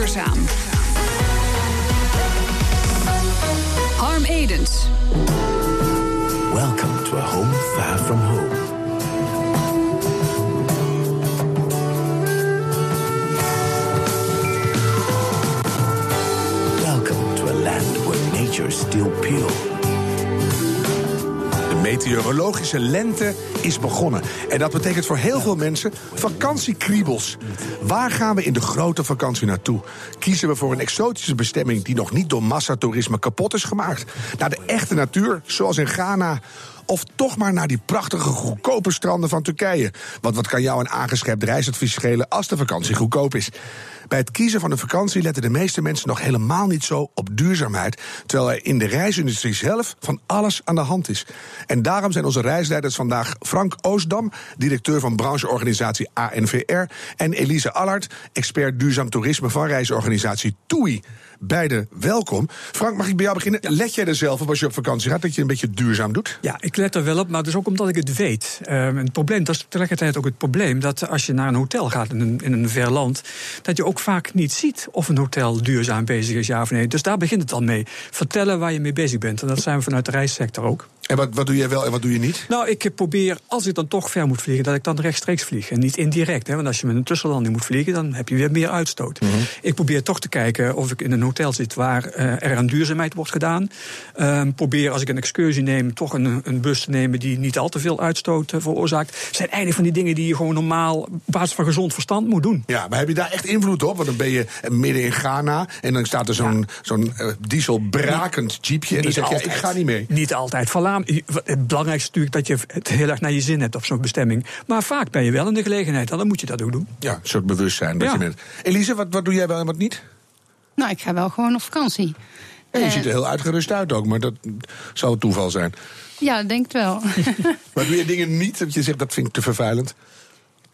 duurzaam. Harm Edens. Welcome to a home far from home. Welcome to a land where nature's still pure. Meteorologische lente is begonnen. En dat betekent voor heel veel mensen vakantiekriebels. Waar gaan we in de grote vakantie naartoe? Kiezen we voor een exotische bestemming die nog niet door massatoerisme kapot is gemaakt? Naar de echte natuur, zoals in Ghana? Of toch maar naar die prachtige goedkope stranden van Turkije? Want wat kan jou een aangeschept reisadvies schelen als de vakantie goedkoop is? Bij het kiezen van een vakantie letten de meeste mensen nog helemaal niet zo op duurzaamheid. Terwijl er in de reisindustrie zelf van alles aan de hand is. En daarom zijn onze reisleiders vandaag Frank Oostdam, directeur van brancheorganisatie ANVR. En Elise Allard, expert duurzaam toerisme van reisorganisatie TUI. Beide welkom. Frank, mag ik bij jou beginnen? Let jij er zelf op als je op vakantie gaat dat je een beetje duurzaam doet? Ja, ik let er wel op, maar dat is ook omdat ik het weet. Um, het probleem, dat is tegelijkertijd ook het probleem dat als je naar een hotel gaat in een, in een ver land, dat je ook vaak niet ziet of een hotel duurzaam bezig is, ja of nee. Dus daar begint het al mee. Vertellen waar je mee bezig bent. En dat zijn we vanuit de reissector ook. En wat, wat doe jij wel en wat doe je niet? Nou, ik probeer, als ik dan toch ver moet vliegen, dat ik dan rechtstreeks vlieg. En niet indirect. Hè, want als je met een tussenlanding moet vliegen, dan heb je weer meer uitstoot. Mhm. Ik probeer toch te kijken of ik in een hotel zit waar uh, er aan duurzaamheid wordt gedaan. Um, probeer, als ik een excursie neem, toch een, een bus te nemen die niet al te veel uitstoot uh, veroorzaakt. Het zijn eigenlijk van die dingen die je gewoon normaal op basis van gezond verstand moet doen. Ja, maar heb je daar echt invloed op? Want dan ben je midden in Ghana en dan staat er zo'n ja. zo'n uh, dieselbrakend jeepje. En dan zeg je, ik ga niet mee. Niet altijd. Het belangrijkste is natuurlijk dat je het heel erg naar je zin hebt op zo'n bestemming. Maar vaak ben je wel in de gelegenheid, en dan moet je dat ook doen. Ja, een soort bewustzijn dat Ja. je. Elise, wat, wat doe jij wel en wat niet? Nou, ik ga wel gewoon op vakantie. En je Eh, ziet er heel uitgerust uit ook, maar dat zou het toeval zijn. Ja, denk het wel. Maar doe je dingen niet dat je zegt dat vind ik te vervuilend?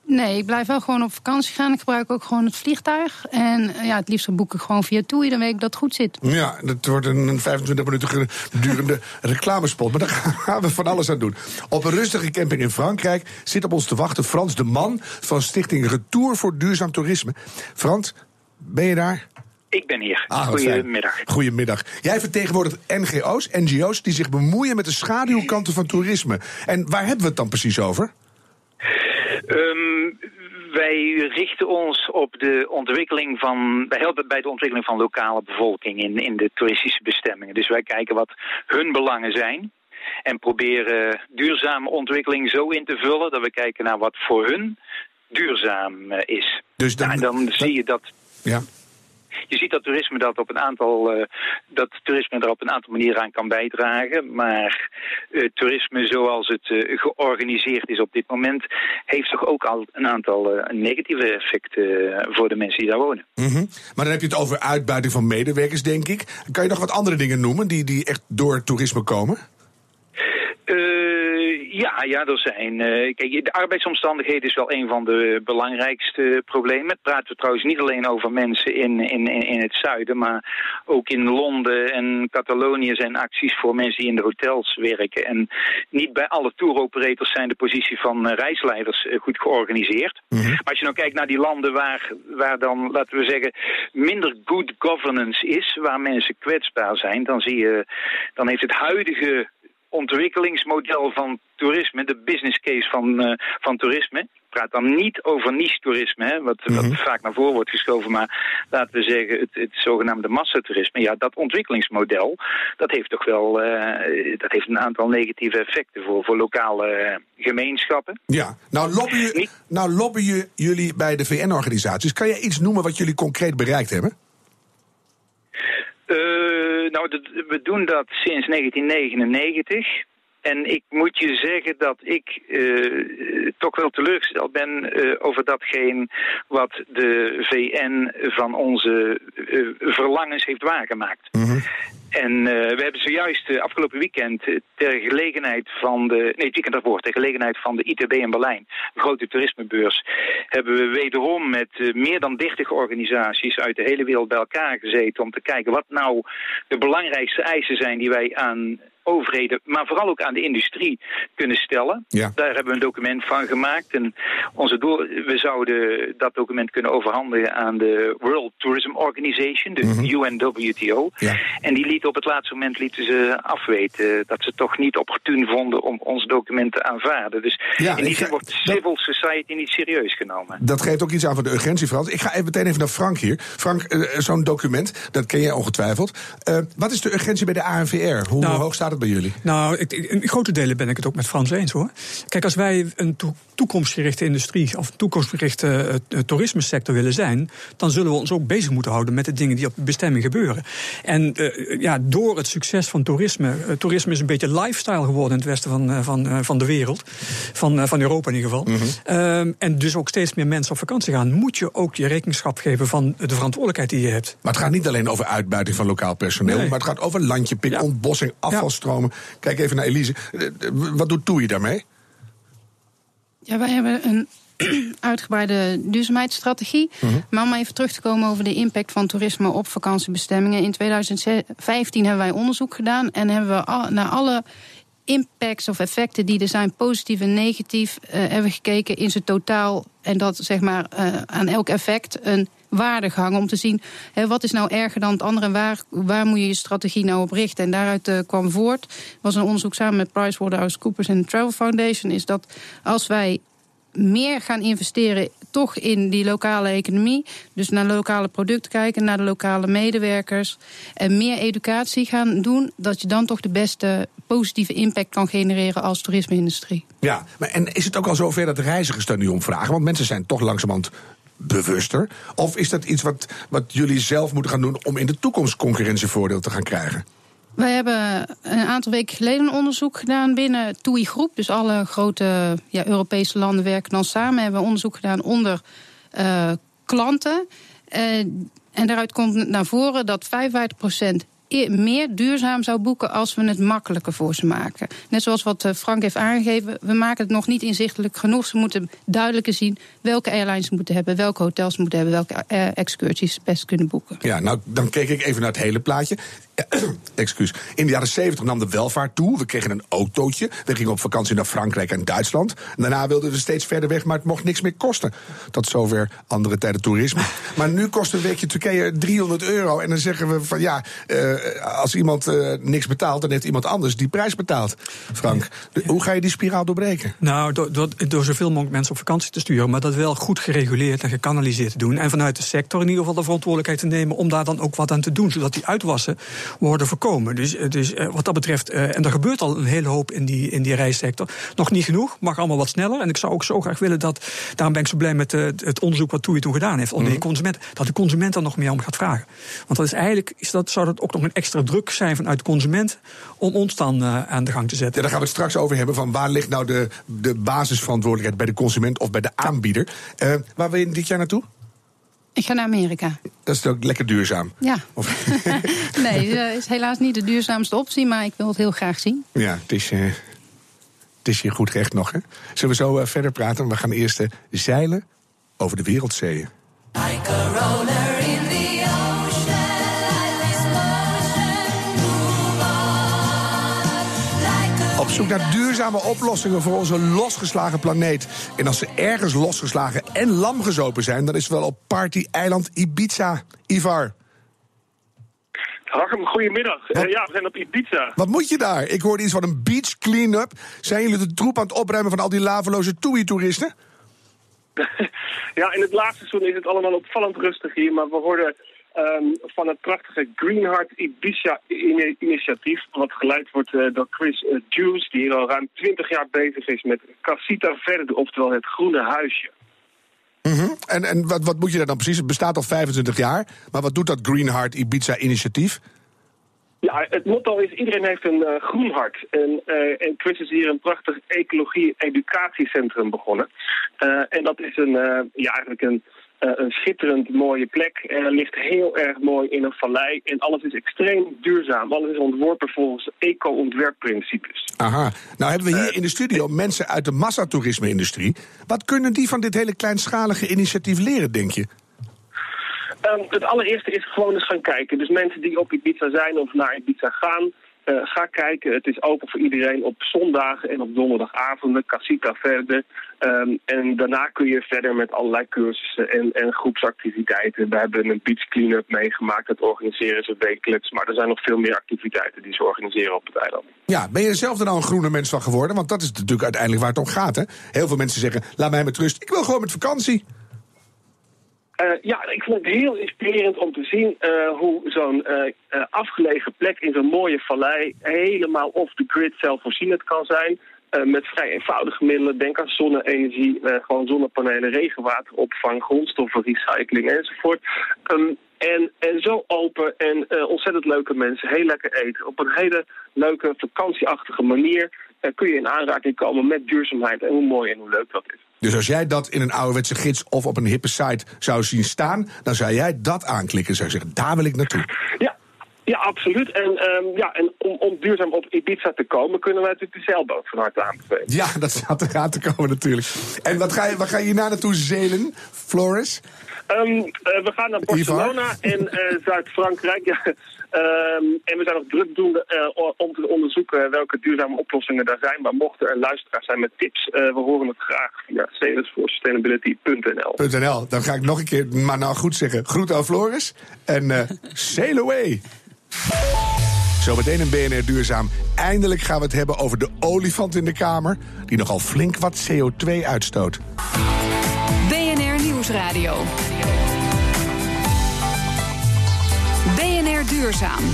Nee, ik blijf wel gewoon op vakantie gaan. Ik gebruik ook gewoon het vliegtuig. En eh, ja, het liefst boek ik gewoon via TUI, dan weet ik dat het goed zit. Ja, dat wordt een 25 minuten durende reclamespot. Maar daar gaan we van alles aan doen. Op een rustige camping in Frankrijk zit op ons te wachten Frans de Man van Stichting Retour voor Duurzaam Toerisme. Frans, ben je daar? Ik ben hier. Ah. Goedemiddag. Goedemiddag. Jij vertegenwoordigt NGO's, NGO's die zich bemoeien met de schaduwkanten van toerisme. En waar hebben we het dan precies over? Ehm, wij richten ons op de ontwikkeling van. Wij helpen bij de ontwikkeling van lokale bevolking in, in de toeristische bestemmingen. Dus wij kijken wat hun belangen zijn. En proberen duurzame ontwikkeling zo in te vullen dat we kijken naar wat voor hun duurzaam eh, is. Dus dan- Nou, en dan zie je dat Ja. Je ziet dat toerisme dat op een aantal eh, dat toerisme er op een aantal manieren aan kan bijdragen. Maar eh, toerisme zoals het eh, georganiseerd is op dit moment, heeft toch ook al een aantal negatieve effecten voor de mensen die daar wonen. Mhm. Maar dan heb je het over uitbuiting van medewerkers, denk ik. Kan je nog wat andere dingen noemen die, die echt door toerisme komen? Eh, ja, ja, er zijn. eh, kijk, de arbeidsomstandigheden is wel een van de belangrijkste problemen. Praten we trouwens niet alleen over mensen in, in, in het zuiden, maar ook in Londen en Catalonië zijn acties voor mensen die in de hotels werken. En niet bij alle tour-operators zijn de positie van eh, reisleiders eh, goed georganiseerd. Maar als je nou kijkt naar die landen waar, waar dan, laten we zeggen, minder good governance is, waar mensen kwetsbaar zijn, dan zie je, dan heeft het huidige ontwikkelingsmodel van toerisme, de business case van, eh, van toerisme. Ik praat dan niet over niche-toerisme, wat, wat vaak naar voren wordt geschoven, maar laten we zeggen het, het zogenaamde massatoerisme. Ja, dat ontwikkelingsmodel, dat heeft toch wel eh, dat heeft een aantal negatieve effecten voor, voor lokale eh, gemeenschappen. Ja. Nou lobbyen, Niet- nou lobbyen jullie bij de VN-organisaties. Kan jij iets noemen wat jullie concreet bereikt hebben? Nou, we doen dat sinds 1999. En ik moet je zeggen dat ik eh, toch wel teleurgesteld ben eh, over datgene wat de VN van onze eh, verlangens heeft waargemaakt. En eh, we hebben zojuist afgelopen weekend ter gelegenheid van de. Nee, het weekend daarvoor, ter gelegenheid van de ITB in Berlijn, de grote toerismebeurs, hebben we wederom met meer dan 30 organisaties uit de hele wereld bij elkaar gezeten om te kijken wat nou de belangrijkste eisen zijn die wij aan overheden, maar vooral ook aan de industrie kunnen stellen. Ja. Daar hebben we een document van gemaakt. En onze doel, we zouden dat document kunnen overhandigen aan de World Tourism Organization, de UNWTO. Mhm. Ja. En die liet op het laatste moment lieten ze afweten dat ze toch niet opportun vonden om ons document te aanvaarden. Dus Ja, in die zin wordt dat- civil society niet serieus genomen. Dat geeft ook iets aan van de urgentie, Frans. Ik ga even meteen even naar Frank hier. Frank, eh, zo'n document, dat ken jij ongetwijfeld. Eh, wat is de urgentie bij de ANVR? Hoe Nou, hoog staat het bij jullie? Nou, ik, in grote delen ben ik het ook met Frans eens hoor. Kijk, als wij een toe- toekomstgerichte industrie of een toekomstgerichte eh, toerismesector willen zijn, dan zullen we ons ook bezig moeten houden met de dingen die op bestemming gebeuren. En eh, ja, door het succes van toerisme, eh, toerisme is een beetje lifestyle geworden in het westen van, van, van de wereld, van, van Europa in ieder geval. Ehm, en dus ook steeds meer mensen op vakantie gaan, moet je ook je rekenschap geven van de verantwoordelijkheid die je hebt. Maar het gaat niet alleen over uitbuiting van lokaal personeel, Nee. maar het gaat over landjepik, Ja. ontbossing, Kijk even naar Elise. Eh, eh, Wat doet TUI daarmee? Ja, wij hebben een uitgebreide duurzaamheidsstrategie. Maar om even terug te komen over de impact van toerisme op vakantiebestemmingen. In 2015 hebben wij onderzoek gedaan en hebben we al, naar alle impacts of effecten die er zijn, positief en negatief, eh, hebben we gekeken in zijn totaal. En dat zeg maar aan elk effect een waarde gehangen om te zien hè, wat is nou erger dan het andere en waar, waar moet je je strategie nou op richten. En daaruit eh, kwam voort, was een onderzoek samen met PricewaterhouseCoopers en de Travel Foundation, is dat als wij meer gaan investeren toch in die lokale economie. Dus naar lokale producten kijken, naar de lokale medewerkers. En meer educatie gaan doen. Dat je dan toch de beste positieve impact kan genereren als toerisme-industrie. Ja, maar en is het ook al zover dat reizigers daar nu om vragen? Want mensen zijn toch langzamerhand bewuster. Of is dat iets wat, wat jullie zelf moeten gaan doen om in de toekomst concurrentievoordeel te gaan krijgen? Wij hebben een aantal weken geleden een onderzoek gedaan binnen TUI Groep. Dus alle grote ja, Europese landen werken dan samen. Hebben we onderzoek gedaan onder eh, klanten. Eh, en daaruit komt naar voren dat 55% meer duurzaam zou boeken als we het makkelijker voor ze maken. Net zoals wat eh, Frank heeft aangegeven, we maken het nog niet inzichtelijk genoeg. Ze moeten duidelijker zien welke airlines ze moeten hebben, welke hotels ze moeten hebben, welke eh, excursies ze best kunnen boeken. Ja, nou, dan keek ik even naar het hele plaatje. Excuus. In de jaren 70 nam de welvaart toe. We kregen een autootje. We gingen op vakantie naar Frankrijk en Duitsland. Daarna wilden we steeds verder weg, maar het mocht niks meer kosten. Tot zover andere tijden toerisme. maar nu kost een weekje Turkije 300 euro. En dan zeggen we van ja, eh, als iemand eh, niks betaalt, dan heeft iemand anders die prijs betaald. Frank, de- hoe ga je die spiraal doorbreken? Nou, door, door, door zoveel mogelijk mensen op vakantie te sturen, maar dat wel goed gereguleerd en gekanaliseerd te doen. En vanuit de sector in ieder geval de verantwoordelijkheid te nemen om daar dan ook wat aan te doen, zodat die uitwassen worden voorkomen. Dus, eh, dus eh, wat dat betreft, eh, en er gebeurt al een hele hoop in die, in die reissector. Nog niet genoeg, mag allemaal wat sneller. En ik zou ook zo graag willen dat, daarom ben ik zo blij met eh, het onderzoek wat TUI toen gedaan heeft, onder die consument, dat de consument er nog meer om gaat vragen. Want dat is eigenlijk, is dat, zou dat ook nog een extra druk zijn vanuit de consument om ons dan eh, aan de gang te Ja, zetten. daar gaan we het straks over hebben. Van waar ligt nou de, de basisverantwoordelijkheid bij de consument of bij de aanbieder? Eh, waar wil je dit jaar naartoe? Ik ga naar Amerika. Dat is ook lekker duurzaam. Ja. Of- nee, dat is helaas niet de duurzaamste optie, maar ik wil het heel graag zien. Ja, het is, eh, het is hier goed recht nog. Hè? Zullen we zo eh, verder praten? We gaan eerst eh, zeilen over de wereldzeeën. Like zoek naar duurzame oplossingen voor onze losgeslagen planeet. En als ze ergens losgeslagen en lamgezopen zijn, dan is het wel op party-eiland Ibiza. Ivar, Harm, goedemiddag. Wat? Eh, ja, we zijn op Ibiza. wat moet je daar? Ik hoorde iets van een beach clean-up. Zijn jullie de troep aan het opruimen van al die laveloze TUI-toeristen? ja, in het laagseizoen is het allemaal opvallend rustig hier, maar we hoorden ehm, van het prachtige Greenheart Ibiza ini- initiatief, wat geleid wordt eh, door Chris uh, Juice, die hier al ruim 20 jaar bezig is met Casita Verde, oftewel het groene huisje. Mhm. En, en wat, wat moet je daar dan precies? Het bestaat al 25 jaar. Maar wat doet dat Greenheart Ibiza-initiatief? Ja, het motto is iedereen heeft een eh, groen hart. En, en Chris is hier een prachtig ecologie-educatiecentrum begonnen. En dat is een, ja, eigenlijk een, eh, een schitterend mooie plek. En ligt heel erg mooi in een vallei. En alles is extreem duurzaam. Alles is ontworpen volgens eco-ontwerpprincipes. Aha. Nou hebben we hier in de studio mensen uit de massatoerisme-industrie. Wat kunnen die van dit hele kleinschalige initiatief leren, denk je? Ehm, het allereerste is gewoon eens gaan kijken. Dus mensen die op Ibiza zijn of naar Ibiza gaan. Eh, ga kijken, het is open voor iedereen op zondagen en op donderdagavonden, Casita Verde. Ehm, en daarna kun je verder met allerlei cursussen en, en groepsactiviteiten. We hebben een beach clean-up meegemaakt, dat organiseren ze wekelijks. Maar er zijn nog veel meer activiteiten die ze organiseren op het eiland. Ja, ben je er zelf er nou een groene mens van geworden? Want dat is natuurlijk uiteindelijk waar het om gaat. Hè? Heel veel mensen zeggen, laat mij met rust. Ik wil gewoon met vakantie. Eh, ja, ik vond het heel inspirerend om te zien eh, hoe zo'n eh, afgelegen plek in zo'n mooie vallei helemaal off the grid zelfvoorzienend kan zijn. Met vrij eenvoudige middelen. Denk aan zonne-energie, gewoon zonnepanelen, regenwateropvang, grondstoffenrecycling enzovoort. Ehm, en, en zo open en ontzettend leuke mensen, heel lekker eten. Op een hele leuke vakantieachtige manier kun je in aanraking komen met duurzaamheid. En hoe mooi en hoe leuk dat is. Dus als jij dat in een ouderwetse gids of op een hippe site zou zien staan... dan zou jij dat aanklikken en zou zeggen, daar wil ik naartoe. Ja, ja absoluut. En, ehm, ja, en om, om duurzaam op Ibiza te komen, kunnen wij natuurlijk de zeilboot van harte aanbevelen. Ja, dat staat eraan te komen natuurlijk. En wat ga je, waar ga je hierna naartoe zeilen, Floris? Ehm, eh, we gaan naar Barcelona en eh, Zuid-Frankrijk. Ja. Ehm, en we zijn nog druk doen eh, om te onderzoeken welke duurzame oplossingen daar zijn. Maar mochten er luisteraars zijn met tips, eh, we horen het graag via salesforsustainability.nl. .nl. Dan ga ik nog een keer, maar nou goed zeggen, groet aan Floris. En eh sail away. Zometeen een BNR Duurzaam. Eindelijk gaan we het hebben over de olifant in de Kamer... die nogal flink wat CO2 uitstoot. BNR Nieuwsradio. BNR Duurzaam.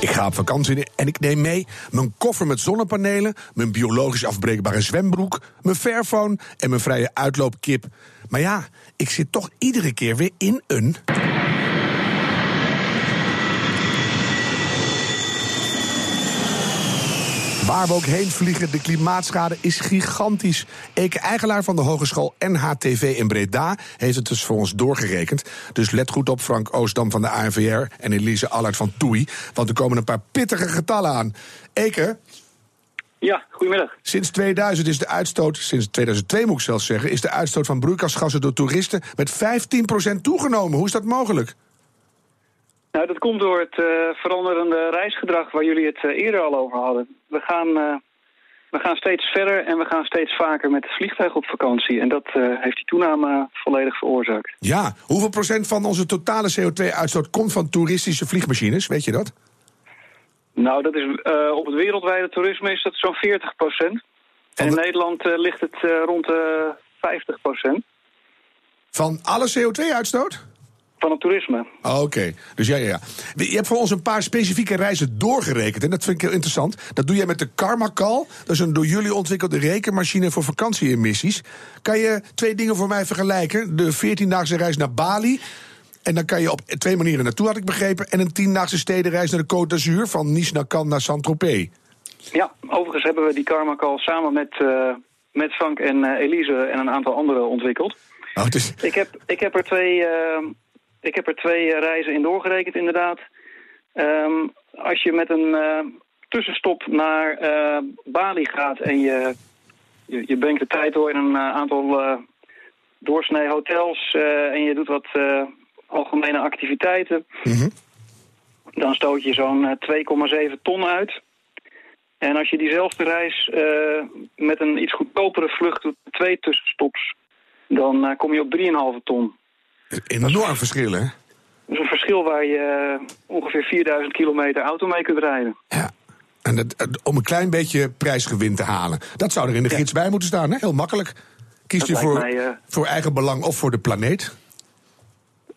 Ik ga op vakantie en ik neem mee mijn koffer met zonnepanelen... mijn biologisch afbreekbare zwembroek, mijn Fairphone... en mijn vrije uitloopkip. Maar ja, ik zit toch iedere keer weer in een... Waar we ook heen vliegen, de klimaatschade is gigantisch. Eke Eigelaar van de Hogeschool NHTV in Breda heeft het dus voor ons doorgerekend. Dus let goed op Frank Oostdam van de ANVR en Elise Allard van Toei. Want er komen een paar pittige getallen aan. Eke, Ja, goedemiddag. sinds 2000 is de uitstoot, sinds 2002 moet ik zelfs zeggen... is de uitstoot van broeikasgassen door toeristen met 15% toegenomen. Hoe is dat mogelijk? Nou, dat komt door het eh, veranderende reisgedrag waar jullie het eh, eerder al over hadden. We gaan, eh, we gaan steeds verder en we gaan steeds vaker met het vliegtuig op vakantie. En dat heeft die toename volledig veroorzaakt. Ja, hoeveel procent van onze totale CO2-uitstoot komt van toeristische vliegmachines? Weet je dat? Nou, dat is, op het wereldwijde toerisme is dat zo'n 40 procent. En in de- Nederland ligt het rond de 50 procent Van alle CO2-uitstoot? Van het toerisme. Oh, Oké, dus ja, ja, ja. Je hebt voor ons een paar specifieke reizen doorgerekend. En dat vind ik heel interessant. Dat doe jij met de Karmakal. Dat is een door jullie ontwikkelde rekenmachine voor vakantieemissies. Kan je twee dingen voor mij vergelijken? De 14-daagse reis naar Bali. En dan kan je op twee manieren naartoe, had ik begrepen. En een tiendaagse stedenreis naar de Côte d'Azur. Van Nice naar Cannes naar Saint-Tropez. Ja, overigens hebben we die Karma Call samen met, eh, met Frank en eh, Elise en een aantal anderen ontwikkeld. Oh, is... Ik heb, ik heb er twee, eh, ik heb er twee eh, reizen in doorgerekend, inderdaad. Ehm, als je met een eh, tussenstop naar eh, Bali gaat en je, je, je brengt de tijd door in een aantal doorsnee hotels en je doet wat algemene activiteiten, Mhm. dan stoot je zo'n eh, 2,7 ton uit. En als je diezelfde reis met een iets goedkopere vlucht doet, met twee tussenstops, dan kom je op 3,5 ton. Een enorm verschil, hè? Dat is een verschil waar je eh, ongeveer 4000 kilometer auto mee kunt rijden. Ja. En dat, om een klein beetje prijsgewin te halen. Dat zou er in de gids bij moeten staan, hè? Heel makkelijk. Kies Dat je voor, mij, eh, voor eigen belang of voor de planeet?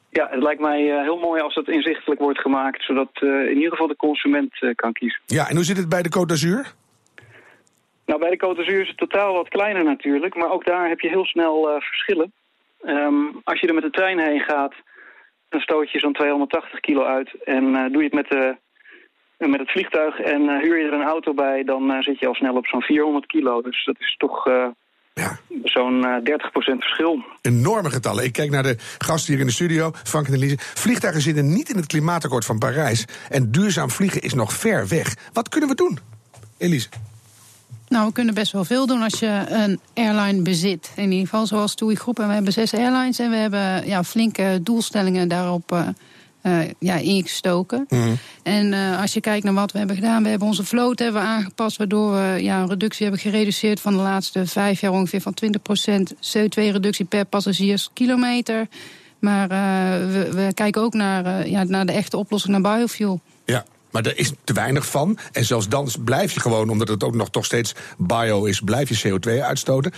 Ja, het lijkt mij eh, heel mooi als dat inzichtelijk wordt gemaakt... zodat in ieder geval de consument kan kiezen. Ja, en hoe zit het bij de Côte d'Azur? Nou, bij de Côte d'Azur is het totaal wat kleiner natuurlijk... maar ook daar heb je heel snel verschillen. Ehm, als je er met de trein heen gaat, dan stoot je zo'n 280 kilo uit... en eh, doe je het met, de, met het vliegtuig en eh, huur je er een auto bij... dan eh, zit je al snel op zo'n 400 kilo. Dus dat is toch Ja, zo'n eh 30% verschil. enorme getallen. Ik kijk naar de gasten hier in de studio, Frank en Elise. Vliegtuigen zitten niet in het klimaatakkoord van Parijs. En duurzaam vliegen is nog ver weg. Wat kunnen we doen? Elise? Nou, we kunnen best wel veel doen als je een airline bezit. In ieder geval zoals TUI Groep. En we hebben zes airlines en we hebben ja, flinke doelstellingen daarop eh, eh, ja, ingestoken. Mhm. En eh, als je kijkt naar wat we hebben gedaan, we hebben onze vloot hebben aangepast, waardoor we ja, een reductie hebben gereduceerd van de laatste vijf jaar ongeveer van 20% CO2-reductie per passagierskilometer. Maar we, we kijken ook naar, ja, naar de echte oplossing naar biofuel. Maar er is te weinig van. En zelfs dan blijf je gewoon, omdat het ook nog toch steeds bio is, blijf je CO2 uitstoten.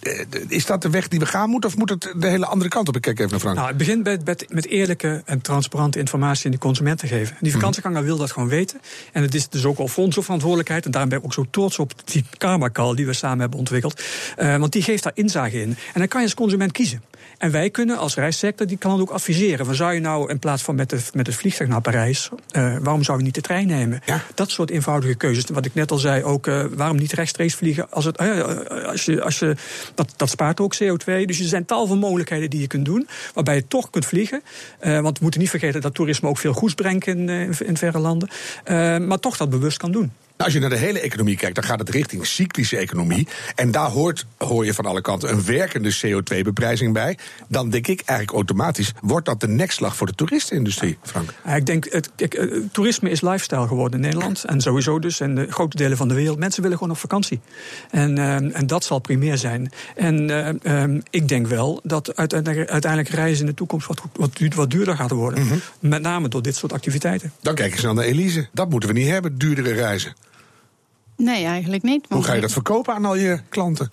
Eh, Is dat de weg die we gaan moeten, of moet het de hele andere kant op? Ik kijk even naar Frank. Nou, het begint met, met, met eerlijke en transparante informatie aan de consument te geven. Die vakantieganger wil dat gewoon weten. En het is dus ook al voor onze verantwoordelijkheid. En daarom ben ik ook zo trots op die Karmakal die we samen hebben ontwikkeld. Eh, want die geeft daar inzage in. En dan kan je als consument kiezen. En wij kunnen als reissector, die kan ook adviseren. Van zou je nou in plaats van met, de, met het vliegtuig naar Parijs, eh, waarom zou je niet de trein nemen? Ja. Dat soort eenvoudige keuzes. Wat ik net al zei, ook eh, waarom niet rechtstreeks vliegen? Als het, eh, als je, als je, dat, dat spaart ook CO2. Dus er zijn tal van mogelijkheden die je kunt doen, waarbij je toch kunt vliegen. Want we moeten niet vergeten dat toerisme ook veel goeds brengt in, in, in verre landen. Maar toch dat bewust kan doen. Nou, als je naar de hele economie kijkt, dan gaat het richting cyclische economie. En daar hoort, hoor je van alle kanten, een werkende CO2-beprijzing bij. Dan denk ik eigenlijk automatisch, wordt dat de nekslag voor de toeristenindustrie, Frank? Ja, ik denk, het, kijk, eh, toerisme is lifestyle geworden in Nederland. En sowieso dus in de grote delen van de wereld. Mensen willen gewoon op vakantie. En, eh, en dat zal primair zijn. En eh, ik denk wel dat uiteindelijk, uiteindelijk reizen in de toekomst wat, wat, duur- wat duurder gaat worden. Mhm. Met name door dit soort activiteiten. Dan kijk snel naar Elise. Dat moeten we niet hebben, duurdere reizen. Nee, eigenlijk niet. Hoe ga je dat verkopen aan al je klanten?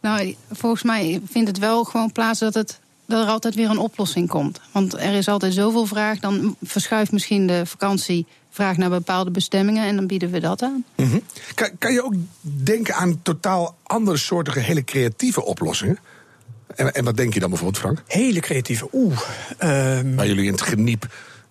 Nou, volgens mij vindt het wel gewoon plaats dat, het, dat er altijd weer een oplossing komt. Want er is altijd zoveel vraag. Dan verschuift misschien de vakantievraag naar bepaalde bestemmingen en dan bieden we dat aan. Mhm. Kan, kan je ook denken aan totaal andere soortige, hele creatieve oplossingen? En, en wat denk je dan bijvoorbeeld, Frank? Hele creatieve. Oeh. ehm, Waar jullie in het geniep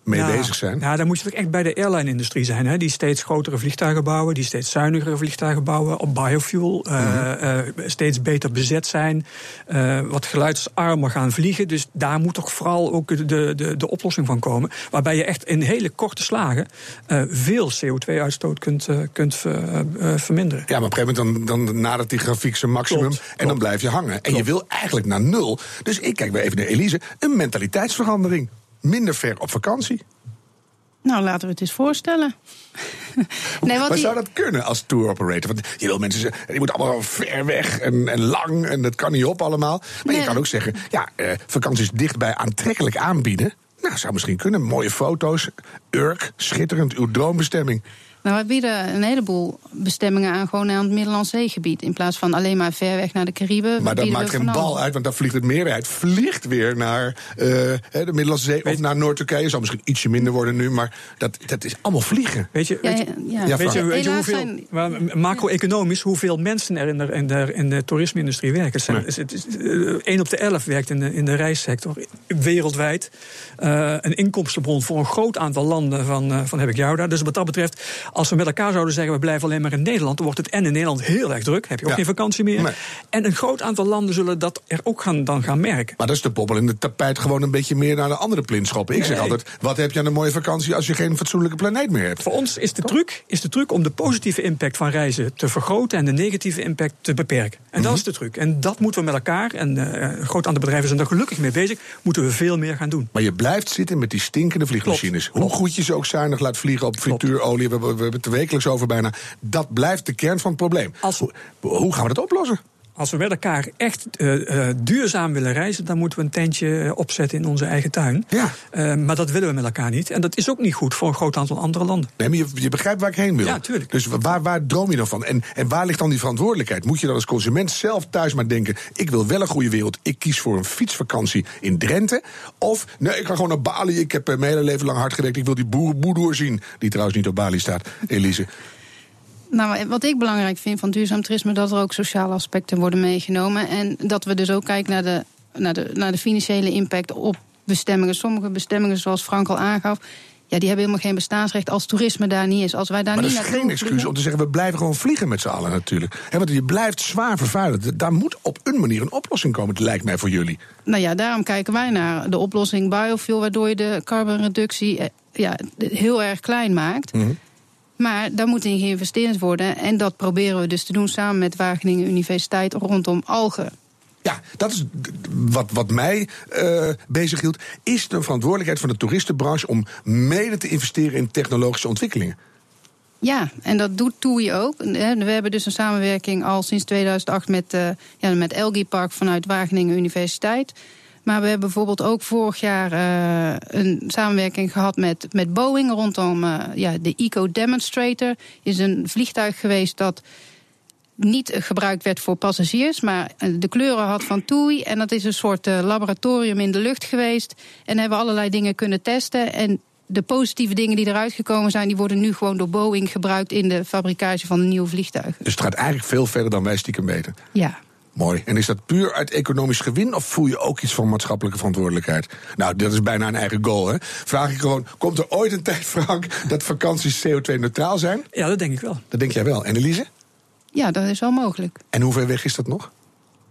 mee Ja, bezig zijn? Ja, dan moet je toch echt bij de airline-industrie zijn. Hè? Die steeds grotere vliegtuigen bouwen, die steeds zuinigere vliegtuigen bouwen op biofuel. eh, Mhm. eh, steeds beter bezet zijn, eh, wat geluidsarmer gaan vliegen. Dus daar moet toch vooral ook de, de, de oplossing van komen. Waarbij je echt in hele korte slagen veel CO2-uitstoot kunt, kunt ver- verminderen. Ja, maar op een gegeven moment dan, dan nadert die grafiek zijn maximum. Klopt, en dan blijf je hangen. En Klopt. je wil eigenlijk naar nul. Dus ik kijk weer even naar Elise. Een mentaliteitsverandering. Minder ver op vakantie. Nou, laten we het eens voorstellen. nee, wat maar die- zou dat kunnen als tour operator? Want je wil mensen zeggen, die moeten allemaal ver weg en, en lang. En dat kan niet op allemaal. Maar je kan ook zeggen, ja, eh, vakanties dichtbij aantrekkelijk aanbieden. Nou, zou misschien kunnen. Mooie foto's. Urk, schitterend, uw droombestemming. Nou, we bieden een heleboel bestemmingen aan gewoon aan het Middellandse zeegebied. In plaats van alleen maar ver weg naar de Cariben. Maar dat maakt geen bal uit, want dan vliegt het meer uit. Vliegt weer naar eh, hè, de Middellandse Zee of naar Noord-Turkije. Zal misschien ietsje minder worden nu, maar dat, dat is allemaal vliegen. Weet je, Ja, weet je, ja, Ja, weet je, weet hoeveel, macro-economisch, hoeveel mensen er in de, in de, in de toerisme-industrie werken? Het zijn, Nee. het is, eh, 1 op de 11 werkt in de, in de reissector, wereldwijd. Eh, een inkomstenbron voor een groot aantal landen van, eh, van heb ik jou daar. Dus wat dat betreft, als we met elkaar zouden zeggen... we blijven alleen maar in Nederland, dan wordt het en in Nederland heel erg druk. Heb je ook Ja. geen vakantie meer. Nee. En een groot aantal landen zullen dat er ook gaan, dan gaan merken. Maar dat is de bobbel in de tapijt gewoon een beetje meer naar de andere plintschoppen. Ik zeg altijd, wat heb je aan een mooie vakantie als je geen fatsoenlijke planeet meer hebt? Voor ons is de, truc, is de truc om de positieve impact van reizen te vergroten en de negatieve impact te beperken. En dat is de truc. En dat moeten we met elkaar, en eh, een groot aantal bedrijven zijn er gelukkig mee bezig, moeten we veel meer gaan doen. Maar je blijft zitten met die stinkende vliegmachines. Klopt. Hoe goed je ze ook zuinig laat vliegen op frituurolie, we, hebben- we hebben het er wekelijks over bijna. Dat blijft de kern van het probleem. Als- Hoe, hoe gaan we dat oplossen? Als we met elkaar echt eh, eh, duurzaam willen reizen, dan moeten we een tentje eh, opzetten in onze eigen tuin. Ja. Maar dat willen we met elkaar niet. En dat is ook niet goed voor een groot aantal andere landen. Nee, maar je, je begrijpt waar ik heen wil. Ja, tuurlijk. Dus waar, waar droom je dan van? En, en waar ligt dan die verantwoordelijkheid? Moet je dan als consument zelf thuis maar denken... ik wil wel een goede wereld, ik kies voor een fietsvakantie in Drenthe? Of, nee, ik ga gewoon naar Bali, ik heb mijn hele leven lang hard gewerkt... ik wil die boer, boerdoer zien, die trouwens niet op Bali staat, Elise. Nou, wat ik belangrijk vind van duurzaam toerisme, dat er ook sociale aspecten worden meegenomen. En dat we dus ook kijken naar de, naar de, naar de financiële impact op bestemmingen. Sommige bestemmingen, zoals Frank al aangaf, ja, die hebben helemaal geen bestaansrecht als toerisme daar niet is. Als wij daar Maar dat niet is naartoe geen excuus vliegen- om te zeggen... we blijven gewoon vliegen met z'n allen natuurlijk. Want je blijft zwaar vervuilen. Daar moet op een manier een oplossing komen, het lijkt mij voor jullie. Nou ja, daarom kijken wij naar de oplossing biofuel, waardoor je de carbonreductie eh, ja, heel erg klein maakt. Mhm. Maar daar moet in geïnvesteerd worden. En dat proberen we dus te doen samen met Wageningen Universiteit rondom algen. Ja, dat is wat, wat mij eh bezighield. Is een verantwoordelijkheid van de toeristenbranche om mede te investeren in technologische ontwikkelingen? Ja, en dat doet TUI ook. Eh, We hebben dus een samenwerking al sinds 2008 met, eh ja, met Elgi Park vanuit Wageningen Universiteit. Maar we hebben bijvoorbeeld ook vorig jaar eh, een samenwerking gehad met, met Boeing rondom eh, ja, de Eco Demonstrator. Is een vliegtuig geweest dat niet gebruikt werd voor passagiers, maar eh, de kleuren had van TUI. En dat is een soort laboratorium in de lucht geweest. En hebben allerlei dingen kunnen testen. En de positieve dingen die eruit gekomen zijn, die worden nu gewoon door Boeing gebruikt in de fabricage van de nieuwe vliegtuigen. Dus het gaat eigenlijk veel verder dan wij stiekem weten. Ja. Mooi. En is dat puur uit economisch gewin of voel je ook iets van maatschappelijke verantwoordelijkheid? Nou, dat is bijna een eigen goal, hè? Vraag ik gewoon, komt er ooit een tijd, Frank, dat vakanties CO2-neutraal zijn? Ja, dat denk ik wel. Dat denk jij wel. En Elise? ja, dat is wel mogelijk. En hoe ver weg is dat nog?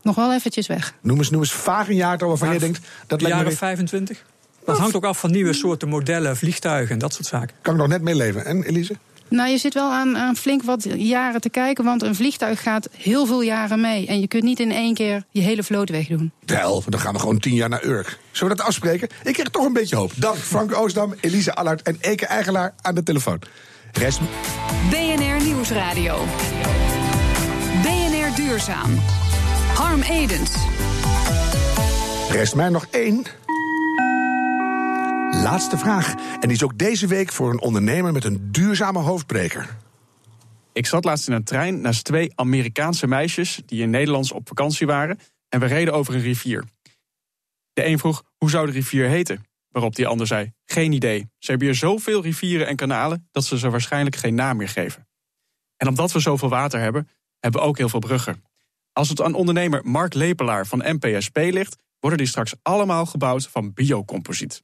Nog wel eventjes weg. Noem eens, noem eens vaag een jaartal waarvan je denkt... dat De jaren 25? Dat hangt ook af van nieuwe soorten modellen, vliegtuigen en dat soort zaken. kan ik nog net meeleven. En Elise? Nou, je zit wel aan, aan flink wat jaren te kijken, want een vliegtuig gaat heel veel jaren mee. En je kunt niet in één keer je hele vloot wegdoen. Wel, dan gaan we gewoon tien jaar naar Urk. Zullen we dat afspreken? Ik krijg toch een beetje hoop. Dan Frank Oostdam, Elise Allard en Eke Eigelaar aan de telefoon. Rest, BNR Nieuwsradio. BNR Duurzaam. Harm Edens. rest mij nog één. Laatste vraag. En die is ook deze week voor een ondernemer met een duurzame hoofdbreker. Ik zat laatst in een trein naast twee Amerikaanse meisjes die in Nederlands op vakantie waren en we reden over een rivier. De een vroeg hoe zou de rivier heten? Waarop die ander zei: Geen idee. Ze hebben hier zoveel rivieren en kanalen dat ze ze waarschijnlijk geen naam meer geven. En omdat we zoveel water hebben, hebben we ook heel veel bruggen. Als het aan ondernemer Mark Lepelaar van MPSP ligt, worden die straks allemaal gebouwd van biocomposiet.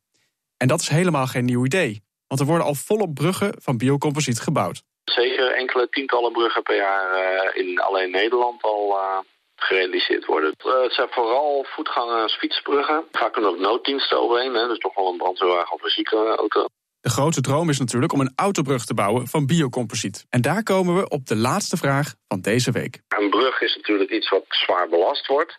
En dat is helemaal geen nieuw idee, want er worden al volop bruggen van biocomposiet gebouwd. Zeker enkele tientallen bruggen per jaar eh, in alleen Nederland al eh, gerealiseerd worden. Eh, het zijn vooral voetgangers, fietsbruggen. Vaak kunnen ook nooddiensten overheen, hè, dus toch wel een brandweerwagen of een ziekenauto. De grote droom is natuurlijk om een autobrug te bouwen van biocomposiet. En daar komen we op de laatste vraag van deze week. Een brug is natuurlijk iets wat zwaar belast wordt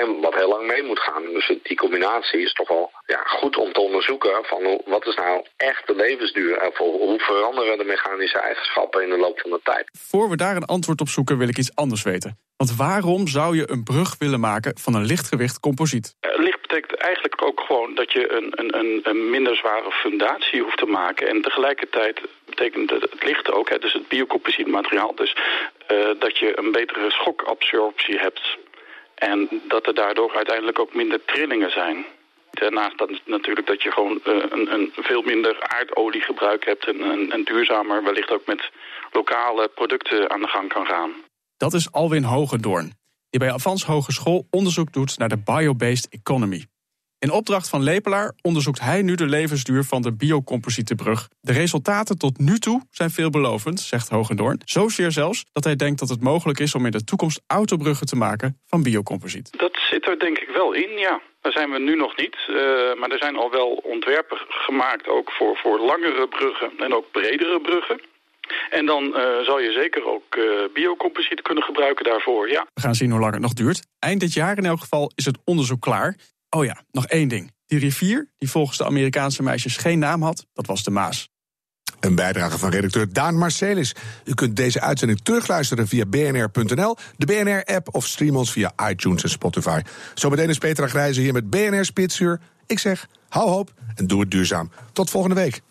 en wat heel lang mee moet gaan. Dus die combinatie is toch wel ja, goed om te onderzoeken van wat is nou echt de levensduur en hoe veranderen de mechanische eigenschappen in de loop van de tijd. Voor we daar een antwoord op zoeken wil ik iets anders weten. Want waarom zou je een brug willen maken van een lichtgewicht composiet? Eh, Licht betekent eigenlijk ook gewoon dat je een, een, een, een minder zware fundatie hoeft te maken. En tegelijkertijd betekent het, het licht ook, hè, dus het biocomposietmateriaal, dus eh, dat je een betere schokabsorptie hebt. En dat er daardoor uiteindelijk ook minder trillingen zijn. Daarnaast natuurlijk dat je gewoon eh, een, een veel minder aardoliegebruik hebt en duurzamer wellicht ook met lokale producten aan de gang kan gaan. Dat is Alwin Hogendoorn, die bij Avans Hogeschool onderzoek doet naar de biobased economy. In opdracht van Lepelaar onderzoekt hij nu de levensduur van de biocomposietenbrug. De resultaten tot nu toe zijn veelbelovend, zegt Hogendoorn. Zozeer zelfs dat hij denkt dat het mogelijk is om in de toekomst autobruggen te maken van biocomposiet. Dat zit er denk ik wel in, ja. Daar zijn we nu nog niet. eh, maar er zijn al wel ontwerpen gemaakt ook voor, voor langere bruggen en ook bredere bruggen. En dan eh, zal je zeker ook eh biocomposiet kunnen gebruiken daarvoor, ja. We gaan zien hoe lang het nog duurt. Eind dit jaar in elk geval is het onderzoek klaar. Oh ja, nog één ding. Die rivier, die volgens de Amerikaanse meisjes geen naam had, dat was de Maas. Een bijdrage van redacteur Daan Marcelis. U kunt deze uitzending terugluisteren via bnr.nl, de BNR-app of stream ons via iTunes en Spotify. Zometeen is Petra Grijze hier met BNR Spitsuur. Ik zeg, hou hoop en doe het duurzaam. Tot volgende week.